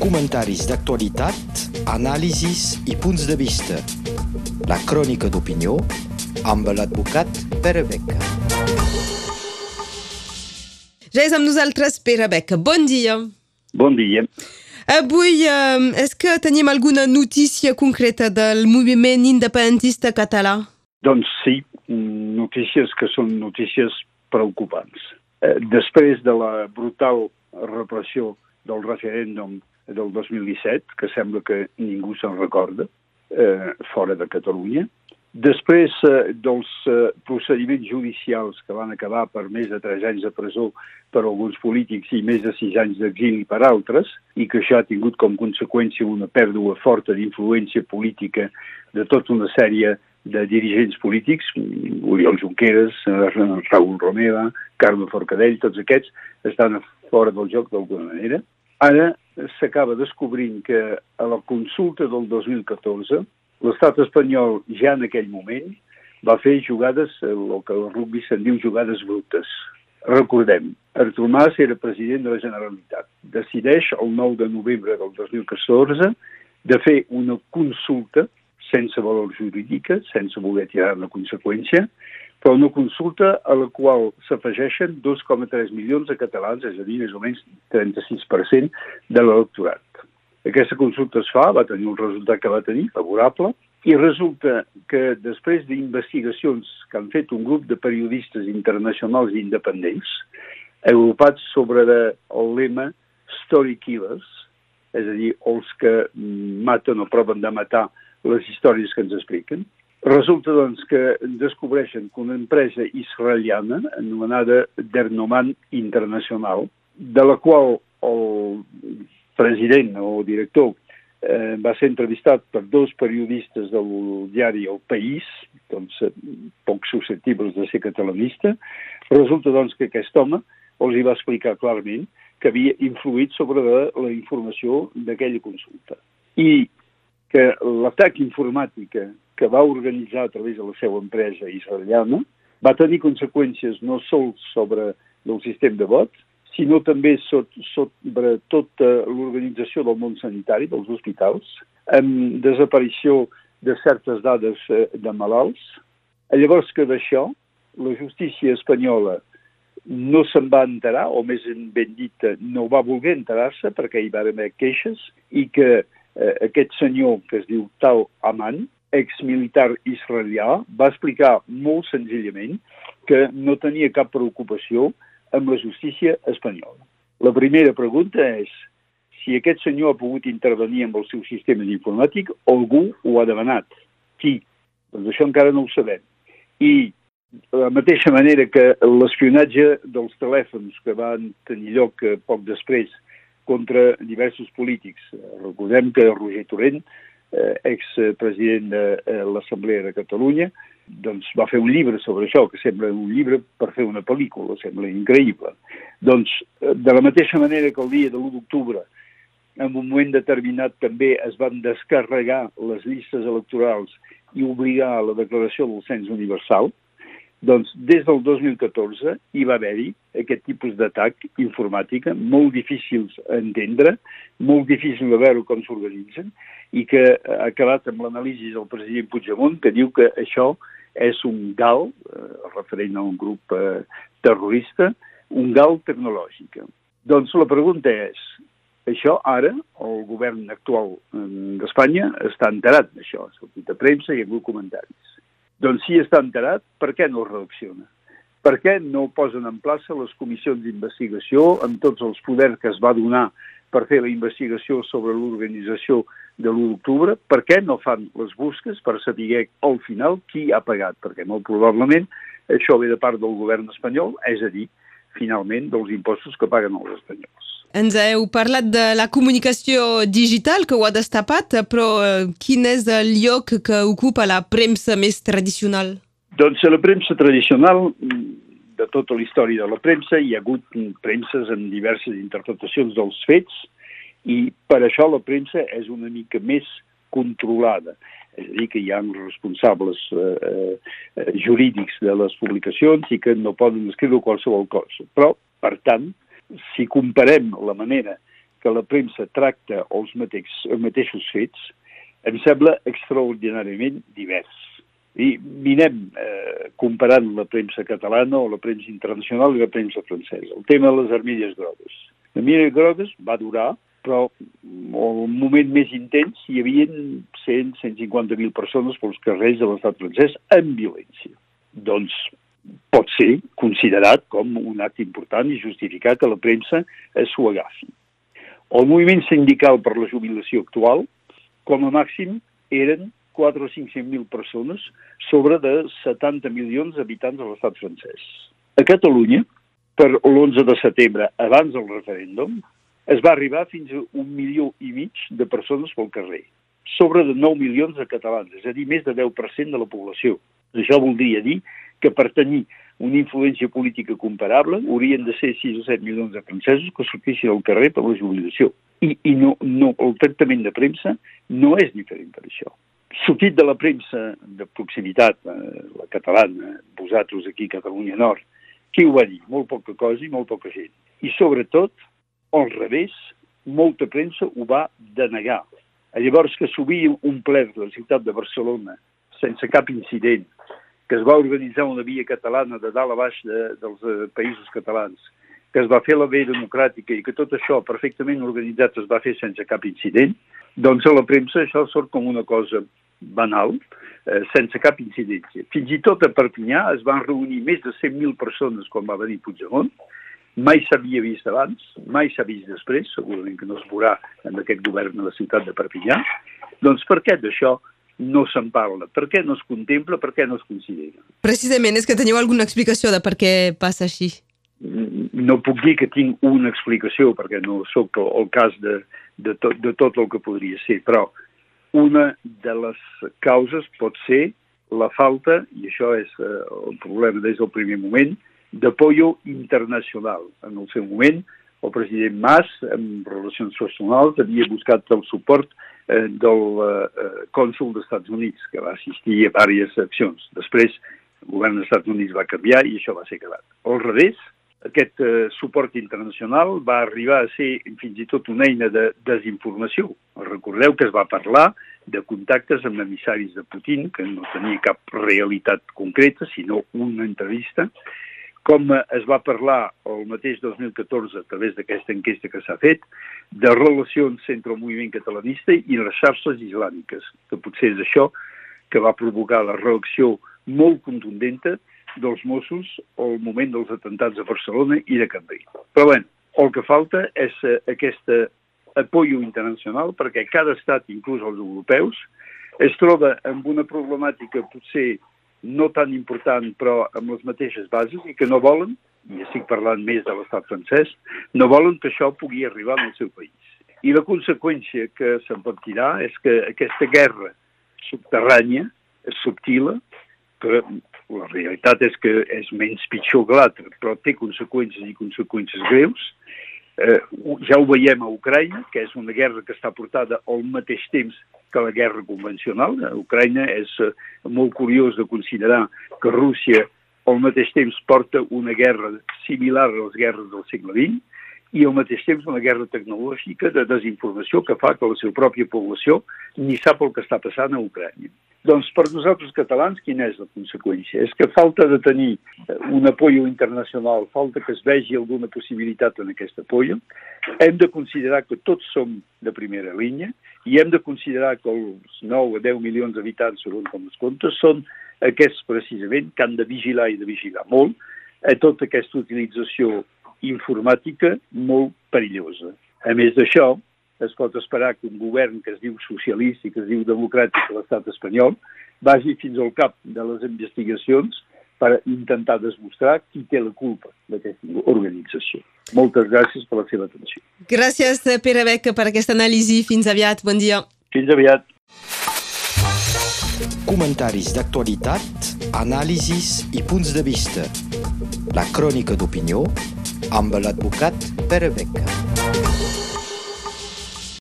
Comentaris d'actualitat, anàlisis i punts de vista. La crònica d'opinió amb l'advocat Pere Beca. Ja és amb nosaltres Pere Beca. Bon dia. Bon dia. Avui, eh, és que tenim alguna notícia concreta del moviment independentista català? Doncs sí, notícies que són notícies preocupants. Eh, després de la brutal repressió del referèndum del 2017, que sembla que ningú se'n recorda, eh, fora de Catalunya, després eh, dels eh, procediments judicials que van acabar per més de 3 anys de presó per alguns polítics i més de 6 anys d'exili per altres, i que això ha tingut com conseqüència una pèrdua forta d'influència política de tota una sèrie de dirigents polítics, Oriol Junqueras, Raúl Romeva, Carme Forcadell, tots aquests estan fora del joc d'alguna manera. Ara s'acaba descobrint que a la consulta del 2014 l'estat espanyol ja en aquell moment va fer jugades, el que el rugby se'n diu jugades brutes. Recordem, Artur Mas era president de la Generalitat. Decideix el 9 de novembre del 2014 de fer una consulta sense valor jurídica, sense voler tirar una conseqüència, però una consulta a la qual s'afegeixen 2,3 milions de catalans, és a dir, més o menys 36% de l'electorat. Aquesta consulta es fa, va tenir un resultat que va tenir, favorable, i resulta que després d'investigacions que han fet un grup de periodistes internacionals independents, agrupats sobre de, el lema Story Killers, és a dir, els que maten o proven de matar les històries que ens expliquen, Resulta, doncs, que descobreixen que una empresa israeliana anomenada Dernoman Internacional, de la qual el president o director eh, va ser entrevistat per dos periodistes del diari El País, doncs, poc susceptibles de ser catalanista, resulta, doncs, que aquest home els hi va explicar clarament que havia influït sobre la, informació d'aquella consulta. I que l'atac informàtica que va organitzar a través de la seva empresa israeliana va tenir conseqüències no sols sobre el sistema de vot, sinó també sobre tota l'organització del món sanitari, dels hospitals, amb desaparició de certes dades eh, de malalts. Llavors que d'això la justícia espanyola no se'n va enterar, o més ben dit, no va voler enterar-se perquè hi va haver queixes i que eh, aquest senyor que es diu Tal Aman, exmilitar israelià, va explicar molt senzillament que no tenia cap preocupació amb la justícia espanyola. La primera pregunta és si aquest senyor ha pogut intervenir amb el seu sistema informàtic, algú ho ha demanat. Qui? Doncs això encara no ho sabem. I de la mateixa manera que l'espionatge dels telèfons que van tenir lloc eh, poc després contra diversos polítics. Recordem que Roger Torrent eh, expresident de eh, l'Assemblea de Catalunya, doncs va fer un llibre sobre això, que sembla un llibre per fer una pel·lícula, sembla increïble. Doncs, eh, de la mateixa manera que el dia de l'1 d'octubre, en un moment determinat també es van descarregar les llistes electorals i obligar a la declaració del cens universal, doncs des del 2014 hi va haver-hi aquest tipus d'atac informàtica, molt difícils a entendre, molt difícil de veure com s'organitzen, i que ha acabat amb l'anàlisi del president Puigdemont, que diu que això és un gal, eh, referent a un grup eh, terrorista, un gal tecnològic. Doncs la pregunta és, això ara, el govern actual eh, d'Espanya està enterat d'això, ha sortit a premsa i ha hagut comentaris. Doncs si està enterat, per què no reacciona? Per què no posen en plaça les comissions d'investigació amb tots els poders que es va donar per fer la investigació sobre l'organització de l'1 d'octubre? Per què no fan les busques per saber al final qui ha pagat? Perquè molt probablement això ve de part del govern espanyol, és a dir, finalment dels impostos que paguen els espanyols. Ens heu parlat de la comunicació digital que ho ha destapat, però eh, quin és el lloc que ocupa la premsa més tradicional? Doncs la premsa tradicional, de tota la història de la premsa, hi ha hagut premses amb diverses interpretacions dels fets i per això la premsa és una mica més controlada. És a dir, que hi ha responsables eh, eh, jurídics de les publicacions i que no poden escriure qualsevol cosa. Però, per tant, si comparem la manera que la premsa tracta els, mateix, els mateixos fets em sembla extraordinàriament divers. I mirem eh, comparant la premsa catalana o la premsa internacional i la premsa francesa. El tema de les armilles grogues. La armilles grogues va durar, però el moment més intens hi havia 100-150.000 persones pels carrers de l'estat francès amb violència. Doncs pot ser considerat com un acte important i justificar que la premsa s'ho agafi. El moviment sindical per la jubilació actual, com a màxim, eren 4 o 500.000 persones sobre de 70 milions d'habitants de l'estat francès. A Catalunya, per l'11 de setembre, abans del referèndum, es va arribar fins a un milió i mig de persones pel carrer, sobre de 9 milions de catalans, és a dir, més de 10% de la població. Això voldria dir que per tenir una influència política comparable haurien de ser 6 o 7 milions de francesos que sortissin al carrer per la jubilació. I, i no, no, el tractament de premsa no és diferent per això. Sortit de la premsa de proximitat, eh, la catalana, vosaltres aquí a Catalunya Nord, qui ho va dir? Molt poca cosa i molt poca gent. I sobretot, al revés, molta premsa ho va denegar. Llavors que s'obria un ple de la ciutat de Barcelona sense cap incident, que es va organitzar una via catalana de dalt a baix de, dels eh, països catalans, que es va fer la via democràtica i que tot això perfectament organitzat es va fer sense cap incident, doncs a la premsa això sort com una cosa banal, eh, sense cap incidència. Fins i tot a Perpinyà es van reunir més de 100.000 persones quan va venir Puigdemont, mai s'havia vist abans, mai s'ha vist després, segurament que no es veurà en aquest govern de la ciutat de Perpinyà. Doncs per què d'això no se'n parla? Per què no es contempla? Per què no es considera? Precisament, és que teniu alguna explicació de per què passa així? No puc dir que tinc una explicació, perquè no sóc el, el cas de, de, tot, de tot el que podria ser, però una de les causes pot ser la falta, i això és eh, el problema des del primer moment, d'apoyo internacional. En el seu moment, el president Mas, en relacions personals, havia buscat el suport del eh, cònsul dels Estats Units, que va assistir a diverses accions. Després, el govern dels Estats Units va canviar i això va ser acabat. Al revés, aquest eh, suport internacional va arribar a ser fins i tot una eina de desinformació. Recordeu que es va parlar de contactes amb emissaris de Putin, que no tenia cap realitat concreta, sinó una entrevista, com es va parlar el mateix 2014 a través d'aquesta enquesta que s'ha fet, de relacions entre el moviment catalanista i les xarxes islàmiques, que potser és això que va provocar la reacció molt contundenta dels Mossos al moment dels atentats a Barcelona i de Cambril. Però bé, el que falta és eh, aquesta apoyo internacional perquè cada estat, inclús els europeus, es troba amb una problemàtica potser no tan important però amb les mateixes bases i que no volen, i estic parlant més de l'estat francès, no volen que això pugui arribar al seu país. I la conseqüència que se'n pot tirar és que aquesta guerra subterrània, subtila, que la realitat és que és menys pitjor que l'altra, però té conseqüències i conseqüències greus, Eh, ja ho veiem a Ucraïna, que és una guerra que està portada al mateix temps que la guerra convencional. A Ucraïna és eh, molt curiós de considerar que Rússia al mateix temps porta una guerra similar a les guerres del segle XX i al mateix temps una guerra tecnològica de desinformació que fa que la seva pròpia població ni sap el que està passant a Ucraïna. Doncs per nosaltres catalans, quina és la conseqüència? És que falta de tenir eh, un apoyo internacional, falta que es vegi alguna possibilitat en aquest apoyo. Hem de considerar que tots som de primera línia i hem de considerar que els 9 o 10 milions d'habitants, segons com es compta, són aquests precisament que han de vigilar i de vigilar molt a tota aquesta utilització informàtica molt perillosa. A més d'això, es pot esperar que un govern que es diu socialista i que es diu democràtic a l'estat espanyol vagi fins al cap de les investigacions per intentar demostrar qui té la culpa d'aquesta organització. Moltes gràcies per la seva atenció. Gràcies, Pere Beck, per aquesta anàlisi. Fins aviat. Bon dia. Fins aviat. Comentaris d'actualitat, anàlisis i punts de vista. La crònica d'opinió amb l'advocat Pere Beck.